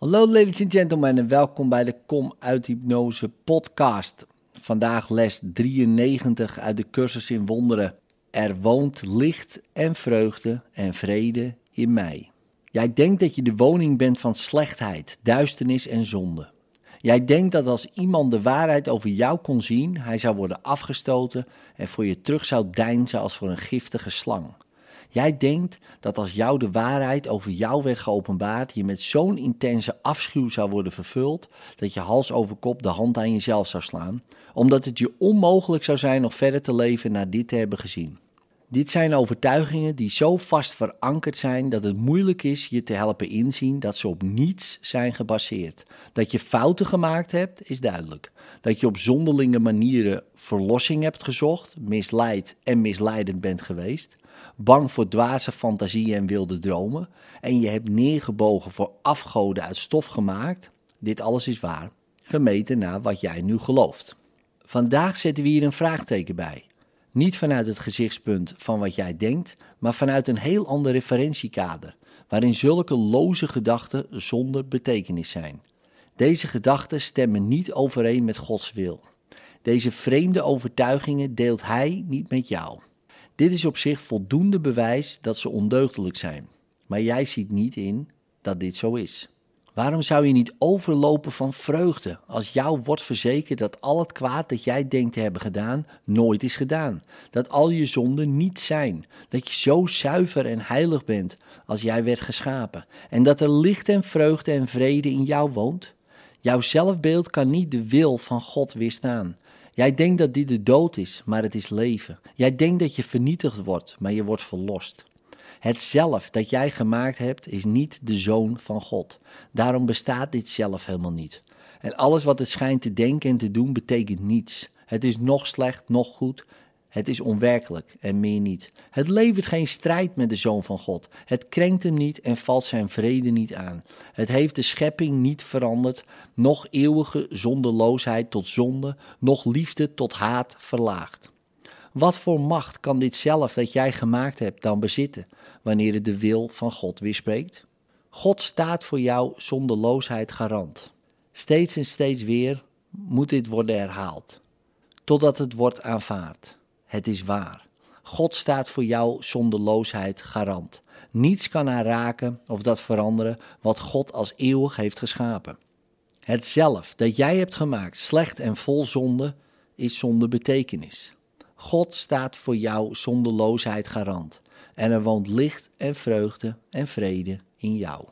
Hallo ladies and gentlemen en welkom bij de Kom uit Hypnose podcast. Vandaag les 93 uit de cursus in wonderen. Er woont licht en vreugde en vrede in mij. Jij denkt dat je de woning bent van slechtheid, duisternis en zonde. Jij denkt dat als iemand de waarheid over jou kon zien, hij zou worden afgestoten en voor je terug zou deinzen als voor een giftige slang. Jij denkt dat als jou de waarheid over jou werd geopenbaard, je met zo'n intense afschuw zou worden vervuld, dat je hals over kop de hand aan jezelf zou slaan, omdat het je onmogelijk zou zijn nog verder te leven na dit te hebben gezien. Dit zijn overtuigingen die zo vast verankerd zijn dat het moeilijk is je te helpen inzien dat ze op niets zijn gebaseerd. Dat je fouten gemaakt hebt, is duidelijk. Dat je op zonderlinge manieren verlossing hebt gezocht, misleid en misleidend bent geweest. Bang voor dwaze fantasieën en wilde dromen. En je hebt neergebogen voor afgoden uit stof gemaakt. Dit alles is waar, gemeten naar wat jij nu gelooft. Vandaag zetten we hier een vraagteken bij. Niet vanuit het gezichtspunt van wat jij denkt, maar vanuit een heel ander referentiekader, waarin zulke loze gedachten zonder betekenis zijn. Deze gedachten stemmen niet overeen met Gods wil. Deze vreemde overtuigingen deelt Hij niet met jou. Dit is op zich voldoende bewijs dat ze ondeugdelijk zijn, maar jij ziet niet in dat dit zo is. Waarom zou je niet overlopen van vreugde als jou wordt verzekerd dat al het kwaad dat jij denkt te hebben gedaan nooit is gedaan? Dat al je zonden niet zijn, dat je zo zuiver en heilig bent als jij werd geschapen en dat er licht en vreugde en vrede in jou woont? Jouw zelfbeeld kan niet de wil van God weerstaan. Jij denkt dat dit de dood is, maar het is leven. Jij denkt dat je vernietigd wordt, maar je wordt verlost. Het zelf dat jij gemaakt hebt is niet de zoon van God. Daarom bestaat dit zelf helemaal niet. En alles wat het schijnt te denken en te doen betekent niets. Het is nog slecht, nog goed. Het is onwerkelijk en meer niet. Het levert geen strijd met de Zoon van God. Het krenkt hem niet en valt zijn vrede niet aan. Het heeft de schepping niet veranderd, nog eeuwige zondeloosheid tot zonde, nog liefde tot haat verlaagd. Wat voor macht kan dit zelf dat jij gemaakt hebt dan bezitten, wanneer het de wil van God weerspreekt? God staat voor jou zonderloosheid garant. Steeds en steeds weer moet dit worden herhaald, totdat het wordt aanvaard. Het is waar. God staat voor jou zonderloosheid garant. Niets kan haar raken of dat veranderen wat God als eeuwig heeft geschapen. Het zelf dat jij hebt gemaakt, slecht en vol zonde, is zonder betekenis. God staat voor jou zonderloosheid garant. En er woont licht en vreugde en vrede in jou.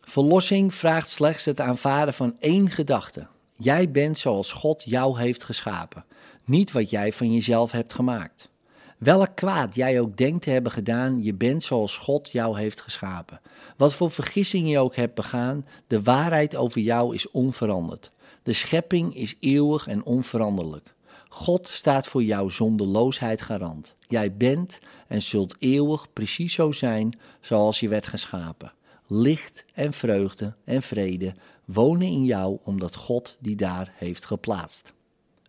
Verlossing vraagt slechts het aanvaarden van één gedachte. Jij bent zoals God jou heeft geschapen, niet wat jij van jezelf hebt gemaakt. Welk kwaad jij ook denkt te hebben gedaan, je bent zoals God jou heeft geschapen. Wat voor vergissing je ook hebt begaan, de waarheid over jou is onveranderd. De schepping is eeuwig en onveranderlijk. God staat voor jouw zonderloosheid garant. Jij bent en zult eeuwig precies zo zijn zoals je werd geschapen. Licht en vreugde en vrede wonen in jou omdat God die daar heeft geplaatst.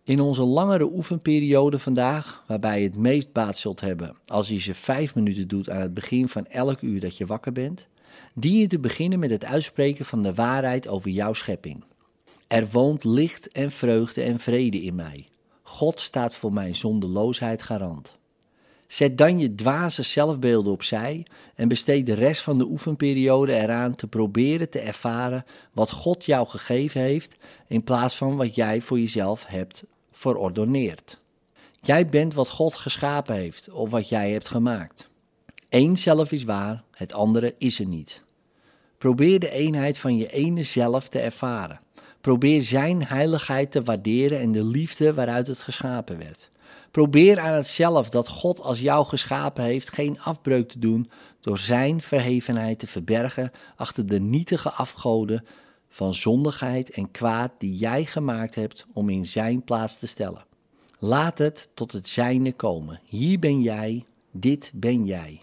In onze langere oefenperiode vandaag, waarbij je het meest baat zult hebben als je ze vijf minuten doet aan het begin van elk uur dat je wakker bent, dien je te beginnen met het uitspreken van de waarheid over jouw schepping. Er woont licht en vreugde en vrede in mij. God staat voor mijn zondeloosheid garant. Zet dan je dwaze zelfbeelden opzij en besteed de rest van de oefenperiode eraan te proberen te ervaren wat God jou gegeven heeft in plaats van wat jij voor jezelf hebt verordoneerd. Jij bent wat God geschapen heeft of wat jij hebt gemaakt. Eén zelf is waar, het andere is er niet. Probeer de eenheid van je ene zelf te ervaren. Probeer Zijn heiligheid te waarderen en de liefde waaruit het geschapen werd. Probeer aan het zelf dat God als jou geschapen heeft geen afbreuk te doen door Zijn verhevenheid te verbergen achter de nietige afgoden van zondigheid en kwaad die jij gemaakt hebt om in Zijn plaats te stellen. Laat het tot het Zijne komen. Hier ben jij, dit ben jij.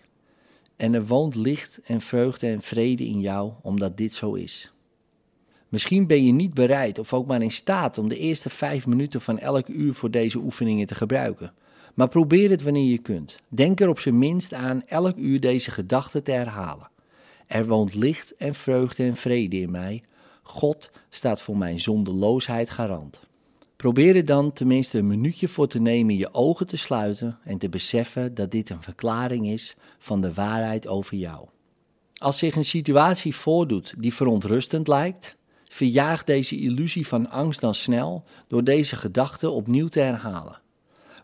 En er woont licht en vreugde en vrede in jou, omdat dit zo is. Misschien ben je niet bereid of ook maar in staat om de eerste vijf minuten van elk uur voor deze oefeningen te gebruiken. Maar probeer het wanneer je kunt. Denk er op zijn minst aan elk uur deze gedachten te herhalen. Er woont licht en vreugde en vrede in mij. God staat voor mijn zondeloosheid garant. Probeer er dan tenminste een minuutje voor te nemen je ogen te sluiten en te beseffen dat dit een verklaring is van de waarheid over jou. Als zich een situatie voordoet die verontrustend lijkt, verjaag deze illusie van angst dan snel door deze gedachte opnieuw te herhalen.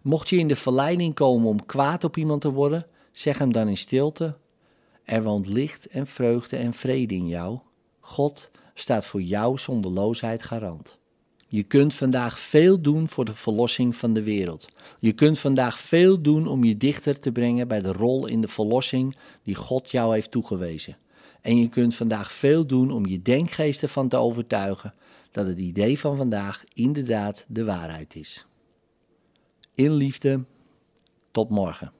Mocht je in de verleiding komen om kwaad op iemand te worden, zeg hem dan in stilte: Er woont licht en vreugde en vrede in jou. God staat voor jouw zonderloosheid garant. Je kunt vandaag veel doen voor de verlossing van de wereld. Je kunt vandaag veel doen om je dichter te brengen bij de rol in de verlossing die God jou heeft toegewezen. En je kunt vandaag veel doen om je denkgeest ervan te overtuigen dat het idee van vandaag inderdaad de waarheid is. In liefde, tot morgen.